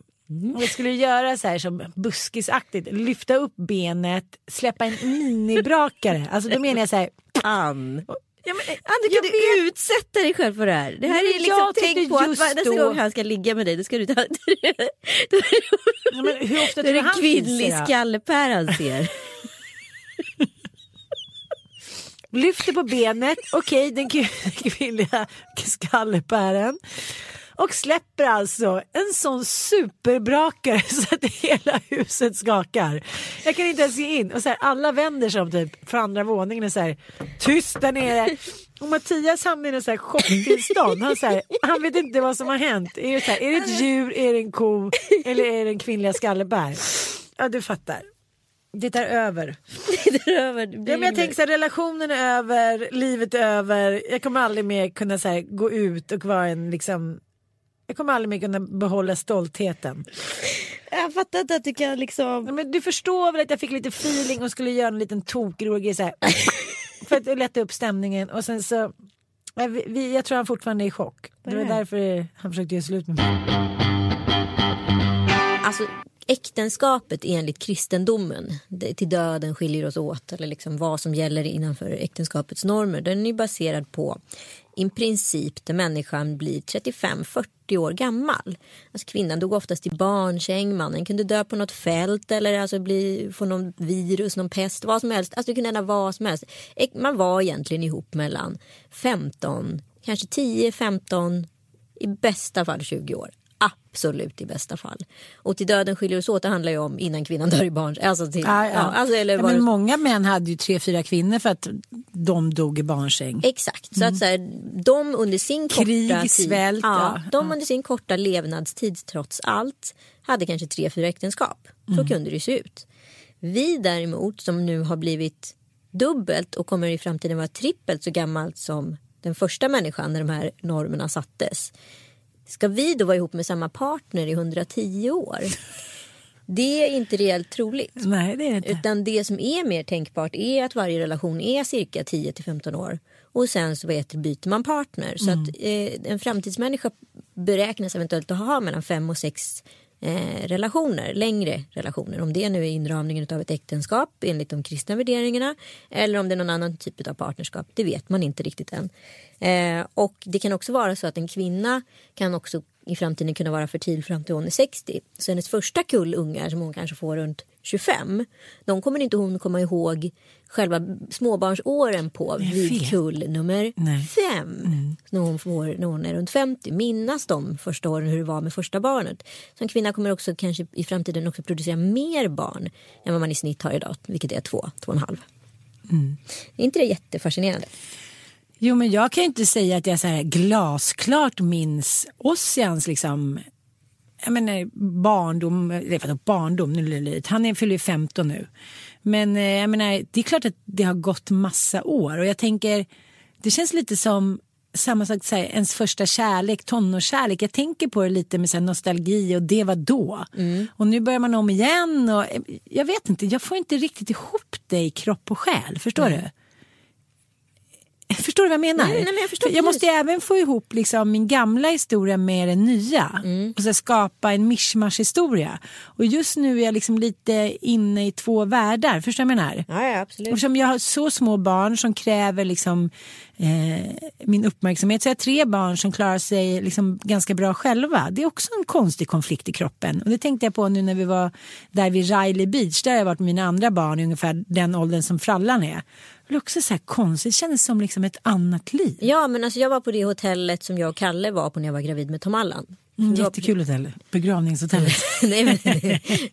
A: Och jag skulle göra så här som buskisaktigt, lyfta upp benet, släppa en minibrakare. Alltså då menar jag så här.
C: Ann.
A: Ja, men,
C: Annika
A: jag
C: du
A: vet-
C: utsätter dig själv för det här. Det här
A: men
C: är liksom, tänk på att nästa
A: då-
C: gång han ska ligga med dig då ska du ta...
A: ja, men hur ofta
C: Då är det
A: han
C: kvinnlig skallepär han ser.
A: Lyfter på benet, okej den kv- kvinnliga skallepären. Och släpper alltså en sån superbrakare så att hela huset skakar. Jag kan inte ens ge in. Och så här, alla vänder sig om typ från andra våningen och så här, tyst där nere. Och Mattias hamnar i något chocktillstånd. Han, så här, han vet inte vad som har hänt. Är det, så här, är det ett djur, är det en ko eller är det en kvinnliga skallebär? Ja du fattar. Det är över.
C: Det är över. Det
A: Ja, men jag tänker så här, relationen är över, livet är över. Jag kommer aldrig mer kunna så här, gå ut och vara en liksom. Jag kommer aldrig mer kunna behålla stoltheten.
C: Jag fattar inte att du kan liksom...
A: Ja, men du förstår väl att jag fick lite feeling och skulle göra en liten tokrolig grej så här. för att lätta upp stämningen och sen så. ja, vi- Vi, jag tror han fortfarande är i chock. Det var därför han försökte göra slut med mig.
B: Alltså äktenskapet enligt kristendomen, det, till döden skiljer oss åt eller liksom vad som gäller innanför äktenskapets normer. Den är baserad på i princip där människan blir 35-40 år gammal. Alltså kvinnan dog oftast i barnsäng, mannen kunde dö på något fält eller alltså bli, få någon virus, någon pest, vad som helst. Alltså det kunde hända vad som helst. Man var egentligen ihop mellan 15, kanske 10, 15, i bästa fall 20 år. Absolut i bästa fall. Och till döden skiljer oss åt, det handlar ju om innan kvinnan dör i barn. Alltså till, ja, alltså, eller
A: Ja,
B: var
A: men många män hade ju tre, fyra kvinnor för att de dog i barnsäng.
B: Exakt, så att så här, de under sin korta
A: Krig,
B: tid,
A: svält,
B: ja,
A: ja.
B: de under sin korta levnadstid trots allt hade kanske tre, fyra äktenskap. Så kunde det se ut. Vi däremot som nu har blivit dubbelt och kommer i framtiden vara trippelt så gammalt som den första människan när de här normerna sattes. Ska vi då vara ihop med samma partner i 110 år? Det är inte reellt troligt.
A: Nej det är inte.
B: Utan det som är mer tänkbart är att varje relation är cirka 10 till 15 år. Och sen så vet, byter man partner. Så att eh, en framtidsmänniska beräknas eventuellt att ha mellan 5 och 6 eh, relationer, längre relationer. Om det nu är inramningen av ett äktenskap enligt de kristna värderingarna eller om det är någon annan typ av partnerskap. Det vet man inte riktigt än. Eh, och det kan också vara så att en kvinna kan också i framtiden kunna vara fertil fram till hon är 60. Så hennes första kull ungar som hon kanske får runt 25. De kommer inte hon komma ihåg själva småbarnsåren på vid kull nummer
A: Nej.
B: fem. När, hon får, när hon är runt 50. Minnas de första åren hur det var med första barnet. Så en kvinna kommer också kanske i framtiden också producera mer barn än vad man i snitt har idag. Vilket är två, två och en halv. Är inte det jättefascinerande?
A: Jo men jag kan ju inte säga att jag så här glasklart minns Ossians liksom jag menar barndom, det är barndom, nu lite. han är, fyller ju 15 nu. Men eh, jag menar det är klart att det har gått massa år och jag tänker det känns lite som samma sak, så här, ens första kärlek, tonårskärlek. Jag tänker på det lite med så nostalgi och det var då. Och nu börjar man om igen och eh, jag vet inte, jag får inte riktigt ihop det i kropp och själ. Förstår du? Förstår du vad jag menar?
B: Nej, nej, men jag förstår
A: För jag måste även få ihop liksom min gamla historia med den nya
B: Mm.
A: och så skapa en mischmasch historia. Och just nu är jag liksom lite inne i två världar. Förstår du vad jag menar?
B: Ja, ja absolut.
A: Eftersom jag har så små barn som kräver liksom, eh, min uppmärksamhet så jag har tre barn som klarar sig liksom ganska bra själva. Det är också en konstig konflikt i kroppen. Och det tänkte jag på nu när vi var där vid Riley Beach. Där har jag varit med mina andra barn i ungefär den åldern som Frallan är. Det också så här konstigt, det kändes som liksom ett annat liv.
B: Ja, men alltså jag var på det hotellet som jag och Kalle var på när jag var gravid med Tom Allan.
A: Mm, jättekul hotell, begravningshotellet.
B: Nej, men,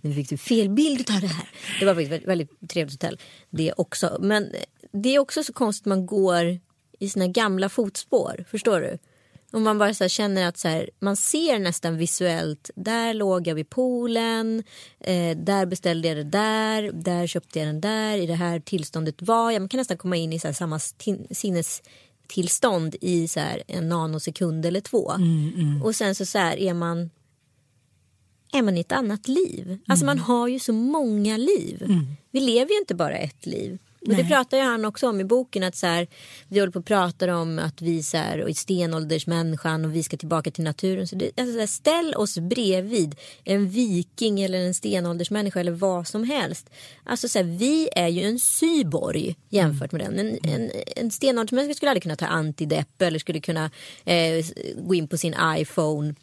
B: nu fick du fel bild av det här. Det var faktiskt ett väldigt, väldigt trevligt hotell. Det också. Men det är också så konstigt man går i sina gamla fotspår. Förstår du? Och man bara så känner att så här, man ser nästan visuellt. Där låg jag vid poolen. Eh, där beställde jag det där. Där köpte jag den där. I det här tillståndet var jag. Man kan nästan komma in i så samma sinnestillstånd i så en nanosekund eller två. Och sen så, så här, är man är man i ett annat liv. Alltså man har ju så många liv. Vi lever ju inte bara ett liv. Och det pratar ju han också om i boken att så här, vi håller på att prata om att vi så här, och är stenåldersmänniskan och vi ska tillbaka till naturen. Så det, alltså så här, ställ oss bredvid en viking eller en stenåldersmänniska eller vad som helst. Alltså så vi är ju en cyborg jämfört med den. En, en, en stenåldersmänniska skulle aldrig kunna ta antidepp eller skulle kunna eh, gå in på sin iPhone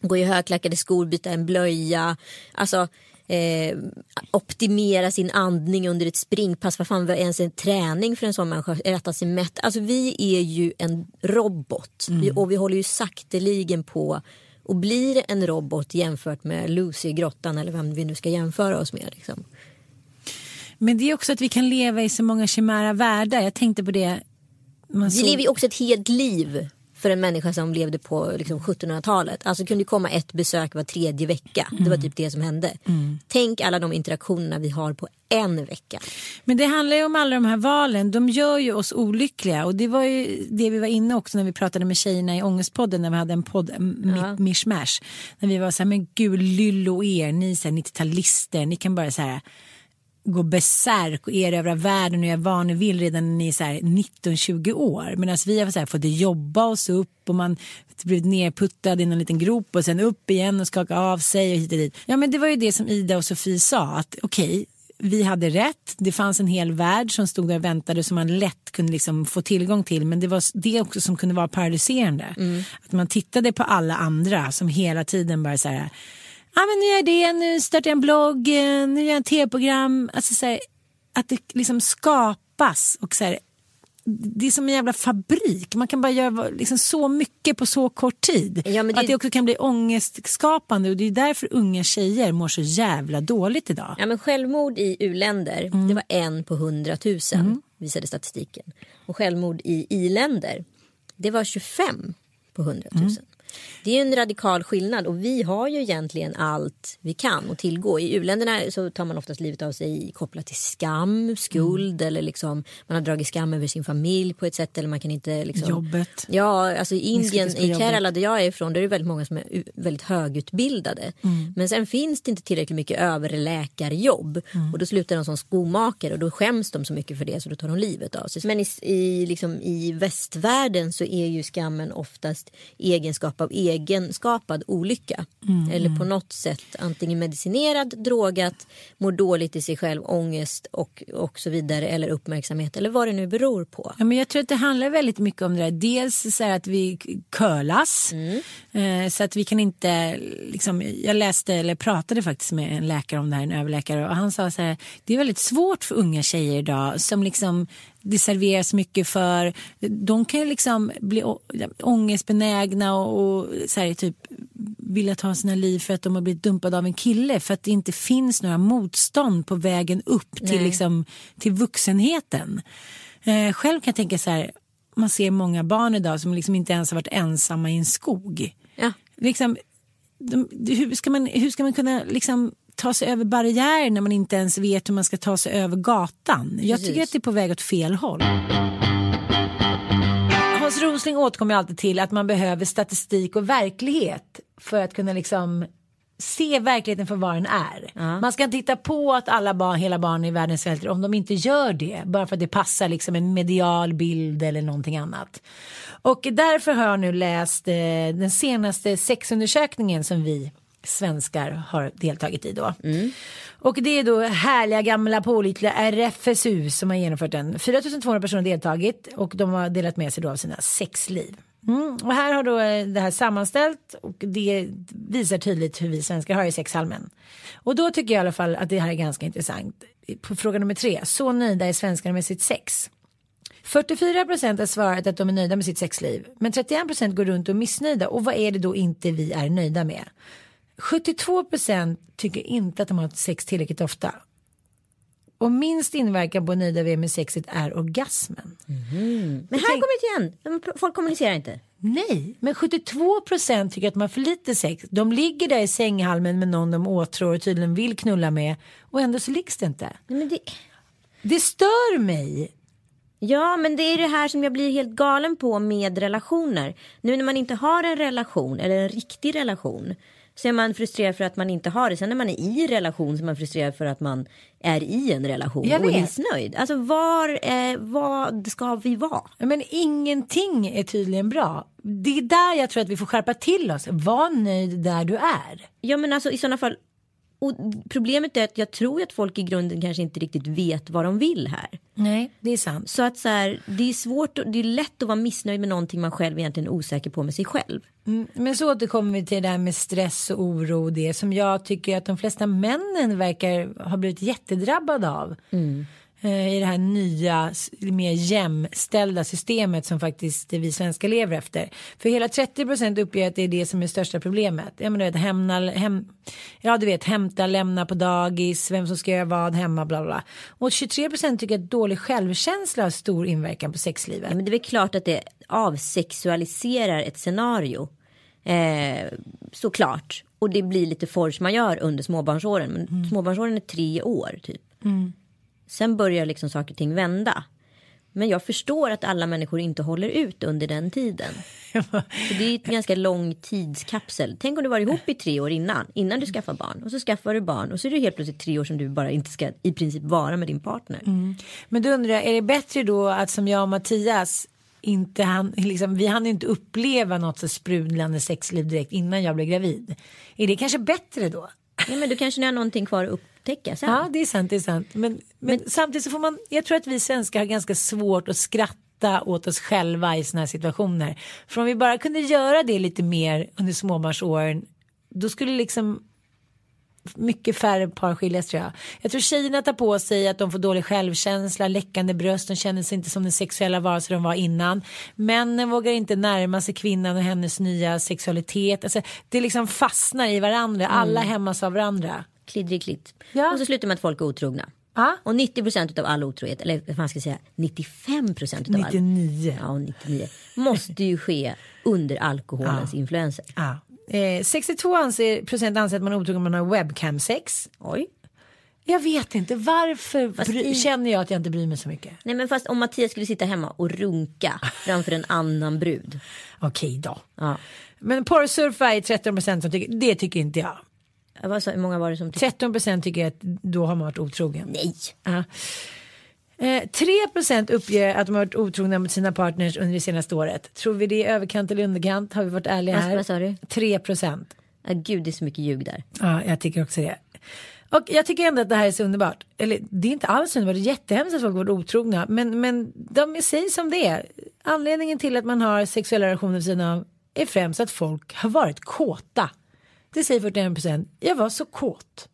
B: gå i högklackade skor, byta en blöja. Alltså eh, optimera sin andning under ett springpass. Vad fan var ens en träning för en sån människa? Äta sig mätt. Alltså vi är ju en robot. Vi, och vi håller ju sakteligen på och blir en robot jämfört med Lucy i grottan eller vem vi nu ska jämföra oss med. Liksom.
A: Men det är också att vi kan leva i så många chimära världar. Jag tänkte på det. Man
B: Vi
A: såg-
B: lever ju också ett helt liv för en människa som levde på liksom, 1700-talet. Alltså kunde komma ett besök var tredje vecka. Det var typ det som hände. Tänk alla de interaktionerna vi har på en vecka.
A: Men det handlar ju om alla de här valen. De gör ju oss olyckliga. Och det var ju det vi var inne också när vi pratade med tjejerna i Ångestpodden. När vi hade en podd,
B: Ja.
A: mishmash. När vi var så här, men gud lyllo er, ni här 90-talister. Ni kan bara så här gå besärk och erövra världen och göra vad ni vill redan när ni är så här 19-20 år. Medan vi har så här fått jobba oss upp och man blivit nerputtad i någon liten grop och sen upp igen och skaka av sig och hit och dit. Ja men det var ju det som Ida och Sofie sa att okej vi hade rätt. Det fanns en hel värld som stod där och väntade som man lätt kunde liksom få tillgång till. Men det var det också som kunde vara paralyserande. Att man tittade på alla andra som hela tiden bara så här. Ja men nu gör jag det, nu startar jag en blogg, eh, nu gör jag ett tv-program. Alltså så här, att det liksom skapas och så här, det är som en jävla fabrik. Man kan bara göra liksom så mycket på så kort tid.
B: Ja, det-
A: Att det också kan bli ångestskapande och det är därför unga tjejer mår så jävla dåligt idag.
B: Ja, men självmord i u-länder, det var en på hundratusen visade statistiken. Och självmord i i-länder, det var 25 på hundratusen. Det är ju en radikal skillnad och vi har ju egentligen allt vi kan att tillgå. I u-länderna så tar man oftast livet av sig kopplat till skam, skuld eller liksom man har dragit skam över sin familj på ett sätt eller man kan inte liksom
A: Jobbet.
B: Ja, alltså i Indien, i. Kerala där jag är ifrån, där är det väldigt många som är väldigt högutbildade.
A: Mm.
B: Men sen finns det inte tillräckligt mycket överläkarjobb.
A: Mm.
B: Och då slutar de som skomakare och då skäms de så mycket för det så då tar de livet av sig. Men i, i, liksom, i västvärlden så är ju skammen oftast egenskaper typ av egenskapad olycka. Eller på något sätt antingen medicinerad, drogat, mår dåligt i sig själv, ångest och, och så vidare. Eller uppmärksamhet eller vad det nu beror på.
A: Ja, men jag tror att det handlar väldigt mycket om det där. Dels så att vi curlas. Eh, så att vi kan inte, liksom, jag läste eller pratade faktiskt med en läkare om det här, en överläkare. Och han sa så här, det är väldigt svårt för unga tjejer idag som liksom det serveras mycket för. De kan ju liksom bli ångestbenägna och, och så här, typ vilja ta sina liv för att de har blivit dumpade av en kille för att det inte finns några motstånd på vägen upp till, liksom, till vuxenheten. Eh, själv kan jag tänka så här, man ser många barn idag som liksom inte ens har varit ensamma i en skog.
B: Ja.
A: Liksom, de, hur, ska man, hur ska man kunna liksom, ta sig över barriärer när man inte ens vet hur man ska ta sig över gatan? Jag tycker att det är på väg åt fel håll. Hans Rosling återkommer alltid till att man behöver statistik och verklighet för att kunna liksom se verkligheten för vad den är. Man ska inte titta på att alla barn, hela barn i världen svälter om de inte gör det. Bara för att det passar liksom en medial bild eller någonting annat. Och därför har jag nu läst eh, den senaste sexundersökningen som vi svenskar har deltagit i då. Och det är då härliga gamla pålitliga RFSU som har genomfört den. 4200 personer har deltagit och de har delat med sig då av sina sexliv. Mm. Och här har då eh, det här sammanställt och det visar tydligt hur vi svenskar har i sexhalmen. Och då tycker jag i alla fall att det här är ganska intressant. På fråga nummer tre, så nöjda är svenskarna med sitt sex? 44 procent har svarat att de är nöjda med sitt sexliv. Men 31 procent går runt och är missnöjda. Och vad är det då inte vi är nöjda med? 72 procent tycker inte att de har sex tillräckligt ofta. Och minst inverkan på nöjda vi är med sexet är orgasmen.
B: Men här kommer det igen. Folk kommunicerar inte.
A: Nej, men 72 procent tycker att de har för lite sex. De ligger där i sänghalmen med någon de åtrår och tydligen vill knulla med. Och ändå så liggs det inte.
B: Men det...
A: Det stör mig.
B: Ja, men det är det här som jag blir helt galen på med relationer. Nu när man inte har en relation eller en riktig relation så är man frustrerad för att man inte har det. Sen när man är i relation så är man frustrerad för att man är i en relation och är missnöjd. Alltså var, eh, vad ska vi vara?
A: Men ingenting är tydligen bra. Det är där jag tror att vi får skärpa till oss. Var nöjd där du är.
B: Ja men alltså i sådana fall. Och problemet är att jag tror att folk i grunden kanske inte riktigt vet vad de vill här.
A: Nej, det är sant.
B: Så att så här, det är svårt, det är lätt att vara missnöjd med någonting man själv egentligen är osäker på med sig själv.
A: Mm, Men så återkommer vi till det där med stress och oro och det som jag tycker att de flesta männen verkar ha blivit jättedrabbade av. Eh, I det här nya, mer jämställda systemet som faktiskt vi svenskar lever efter. För hela 30 procent uppger att det är det som är största problemet. Jag menar, du vet, hämna, hem, ja, du vet, hämta, lämna på dagis, vem som ska göra vad hemma, bla bla. Och 23 procent tycker att dålig självkänsla har stor inverkan på sexlivet.
B: Ja, men det är väl klart att det avsexualiserar ett scenario. Eh, såklart. Och det blir lite force man gör under småbarnsåren. Men småbarnsåren är tre år typ. Sen börjar liksom saker och ting vända. Men jag förstår att alla människor inte håller ut under den tiden. Så det är ett ganska lång tidskapsel. Tänk om du var ihop i tre år innan, innan du skaffar barn. Och så skaffar du barn och så är det helt plötsligt tre år som du bara inte ska i princip vara med din partner. Mm.
A: Men då undrar jag, är det bättre då att som jag och Mattias inte han, liksom, vi hann inte uppleva något så sprudlande sexliv direkt innan jag blev gravid. Är det kanske bättre då?
B: Ja, men du kanske har någonting kvar att upptäcka sen.
A: Ja, det är sant, det är sant. Men, men, samtidigt så får man, jag tror att vi svenskar har ganska svårt att skratta åt oss själva i sådana här situationer. För om vi bara kunde göra det lite mer under småbarnsåren, då skulle liksom mycket färre par skiljas tror jag. Jag tror tjejerna tar på sig att de får dålig självkänsla, läckande bröst, de känner sig inte som den sexuella varelse de var innan. Männen vågar inte närma sig kvinnan och hennes nya sexualitet. Alltså, det liksom fastnar i varandra, alla hämmas av varandra.
B: Kliddrig klitt.
A: Ja.
B: Och så slutar med att folk är otrogna.
A: Ja.
B: Och 90% av all otrohet, eller vad man ska säga 95% av all
A: 99.
B: ja, 99, måste ju ske under alkoholens influenser.
A: Ja. Eh, 62 anser, procent anser att man är otrogen om man har webcam-sex.
B: Oj.
A: Jag vet inte varför
B: Fast
A: bry,
B: i-
A: känner jag att jag inte bryr mig så mycket.
B: Nej men fast om Mattias skulle sitta hemma och runka framför en annan brud.
A: Okej då.
B: Ja.
A: Men porrsurfa är 13 procent som tycker, det tycker inte jag.
B: Vad sa, hur många var det som tyckte?
A: 13 procent tycker att då har man varit otrogen.
B: Nej.
A: Ja. Eh, 3% uppger att de har varit otrogna mot sina partners under det senaste året. Tror vi det är överkant eller underkant? Har vi varit ärliga här?
B: vad sa du?
A: 3%.
B: Ja, gud det är så mycket ljug där.
A: Ja, jag tycker också det. Och jag tycker ändå att det här är så underbart. Eller det är inte alls underbart, det är jättehemskt att folk har varit otrogna. Men, men de säger som det är. Anledningen till att man har sexuella relationer vid sidan av är främst att folk har varit kåta. Det säger 41%. Jag var så kåt.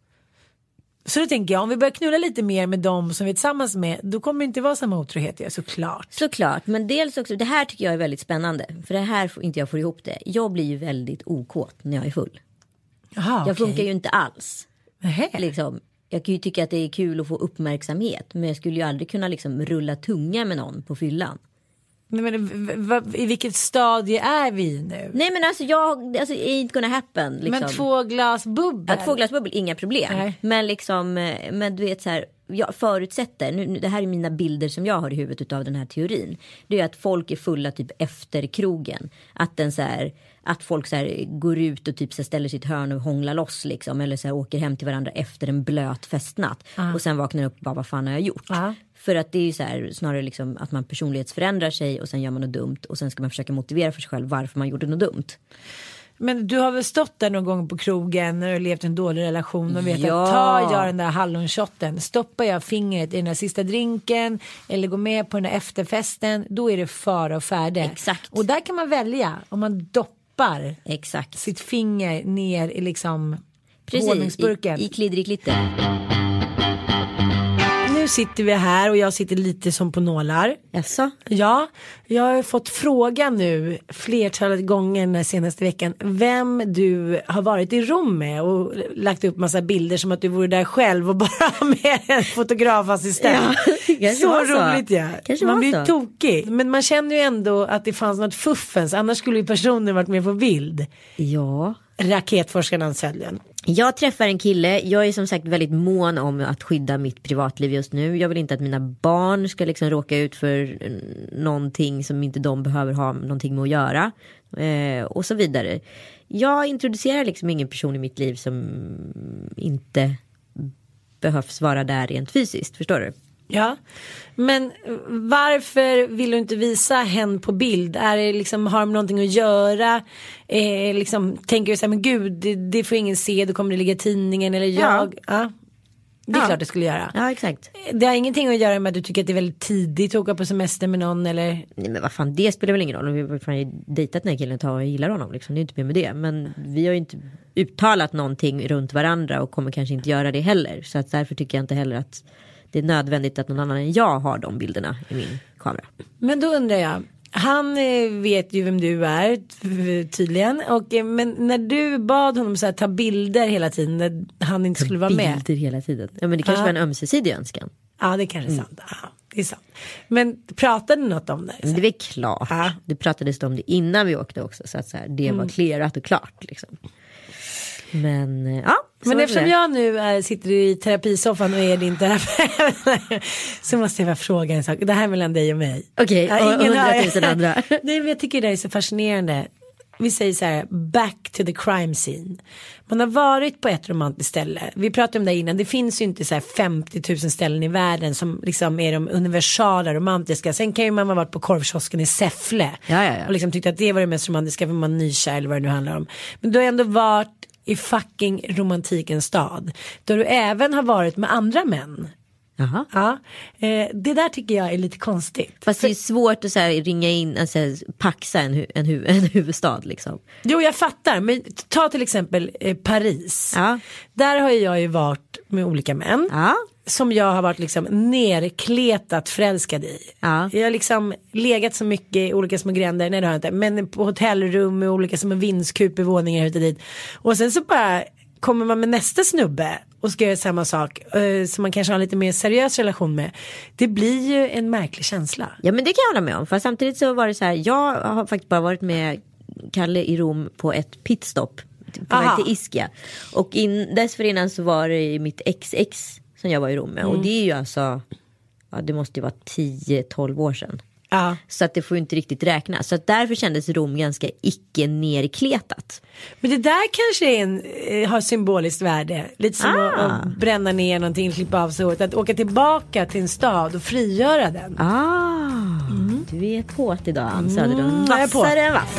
A: Så då tänker jag, om vi börjar knulla lite mer med dem som vi är tillsammans med, då kommer det inte vara samma otrohet, ja, såklart.
B: Såklart, men dels också, det här tycker jag är väldigt spännande. För det här får inte jag får ihop det. Jag blir ju väldigt okåt när jag är full.
A: Jaha,
B: Jag
A: okej.
B: funkar ju inte alls. Liksom, jag kan ju tycka att det är kul att få uppmärksamhet. Men jag skulle ju aldrig kunna liksom rulla tunga med någon på fyllan.
A: Men, I vilket stadie är vi nu?
B: Nej men alltså jag, alltså ain't gonna happen. Liksom.
A: Men två glas bubbel?
B: Ja, två glas bubbel, inga problem.
A: Nej.
B: Men liksom, eh, men du vet så här. Jag förutsätter, nu, det här är mina bilder som jag har i huvudet av den här teorin. Det är att folk är fulla typ efter krogen. Att, den så här, att folk så här, går ut och typ så här, ställer sitt hörn och hånglar loss liksom. Eller så åker hem till varandra efter en blöt festnatt. Och sen vaknar upp och bara vad fan har jag gjort?
A: Ja.
B: För att det är ju så här, snarare liksom att man personlighetsförändrar sig och sen gör man något dumt. Och sen ska man försöka motivera för sig själv varför man gjorde något dumt.
A: Men du har väl stått där någon gång på krogen när du levt en dålig relation och vet
B: Ja.
A: att tar jag den där hallonshotten, stoppar jag fingret i den där sista drinken eller går med på den där efterfesten, då är det fara och färde.
B: Exakt.
A: Och där kan man välja om man doppar
B: Exakt.
A: sitt finger ner i liksom
B: Precis, i, i kliddrig klitter.
A: Nu sitter vi här och jag sitter lite som på nålar.
B: Jaså?
A: Ja, jag har fått fråga nu flertalet gånger den senaste veckan vem du har varit i Rom med och lagt upp massa bilder som att du vore där själv och bara med en fotografassistent.
B: Ja,
A: så roligt ja.
B: Kanske
A: man blir
B: så.
A: tokig. Men man känner ju ändå att det fanns något fuffens annars skulle ju personen varit med på bild.
B: Ja.
A: Raketforskaren Ann
B: Jag träffar en kille, jag är som sagt väldigt mån om att skydda mitt privatliv just nu. Jag vill inte att mina barn ska liksom råka ut för någonting som inte de behöver ha någonting med att göra. Eh, och så vidare. Jag introducerar liksom ingen person i mitt liv som inte behövs vara där rent fysiskt, förstår du?
A: Ja, men varför vill du inte visa hen på bild? Är det liksom, har de någonting att göra? Eh, liksom, tänker du så här, men gud, det, det får ingen se, då kommer det ligga i tidningen eller jag. Ja. Det är
B: Ja.
A: klart det skulle göra.
B: Ja, exakt.
A: Det har ingenting att göra med att du tycker att det är väldigt tidigt att åka på semester med någon eller?
B: Nej men vad fan det spelar väl ingen roll. Vi har ju dejtat den här killen ett tag och gillar honom liksom. Det är inte mer med det. Men vi har ju inte uttalat någonting runt varandra och kommer kanske inte göra det heller. Så att därför tycker jag inte heller att det är nödvändigt att någon annan än jag har de bilderna i min kamera.
A: Men då undrar jag. Han eh, vet ju vem du är tydligen. Och, eh, men när du bad honom så här, ta bilder hela tiden när han inte skulle vara med.
B: Bilder hela tiden. Ja men det kanske
A: Ja.
B: var en ömsesidig önskan.
A: Ja det kanske är
B: Mm.
A: sant. Ja, det är sant. Men pratade ni något om det?
B: Men det är klart. Det pratades om det innan vi åkte också. Så att så här, det
A: Mm.
B: var clearat och klart liksom. Men eh, ja.
A: Men eftersom jag nu är, sitter i terapisoffan och är din terapeut så måste jag bara fråga en sak. Det här är mellan dig och mig.
B: Okej,
A: Ja,
B: och hundratusen andra.
A: Nej men jag tycker det här är så fascinerande. Vi säger så här, back to the crime scene. Man har varit på ett romantiskt ställe. Vi pratade om det innan. Det finns ju inte så här 50 000 ställen i världen som liksom är de universala romantiska. Sen kan ju man ha varit på korvkiosken i Säffle.
B: Ja, ja, ja.
A: Och liksom tyckt att det var det mest romantiska för man är nykär eller vad det nu handlar om. Men du har ändå varit i fucking romantikens stad. Då du även har varit med andra män.
B: Jaha.
A: Ja, eh, det där tycker jag är lite konstigt.
B: Fast det är svårt att så ringa in, alltså, paxa en, hu- en, hu- en huvudstad liksom.
A: Jo jag fattar men ta till exempel eh, Paris.
B: Ja.
A: Där har jag ju varit med olika män.
B: Ja.
A: Som jag har varit liksom nerkletat förälskad i.
B: Ja.
A: Jag har liksom legat så mycket i olika små gränder, nej det har jag inte. Men på hotellrum med olika små vindskupervåningar hit och dit. Och sen så bara kommer man med nästa snubbe och ska göra samma sak. Eh, som man kanske har en lite mer seriös relation med. Det blir ju en märklig känsla.
B: ja men det kan jag hålla med om. Fast samtidigt så var det så här, jag har faktiskt bara varit med Kalle i Rom på ett pitstop. På
A: Aha.
B: väg till Ischia. Och in, dessförinnan så var det mitt ex-ex som jag var i Rom med. Och det är ju alltså, ja det måste ju vara 10-12 år sedan.
A: Ja.
B: Så att det får ju inte riktigt räknas. Så att därför kändes Rom ganska icke nerkletat.
A: Men det där kanske en, eh, har symboliskt värde. Lite som
B: Ah.
A: att, att bränna ner någonting, klippa av sig håret. Att åka tillbaka till en stad och frigöra den.
B: Ah, du är på idag Ann Söderlund.
A: Mm, är på.
B: Vassare än vass.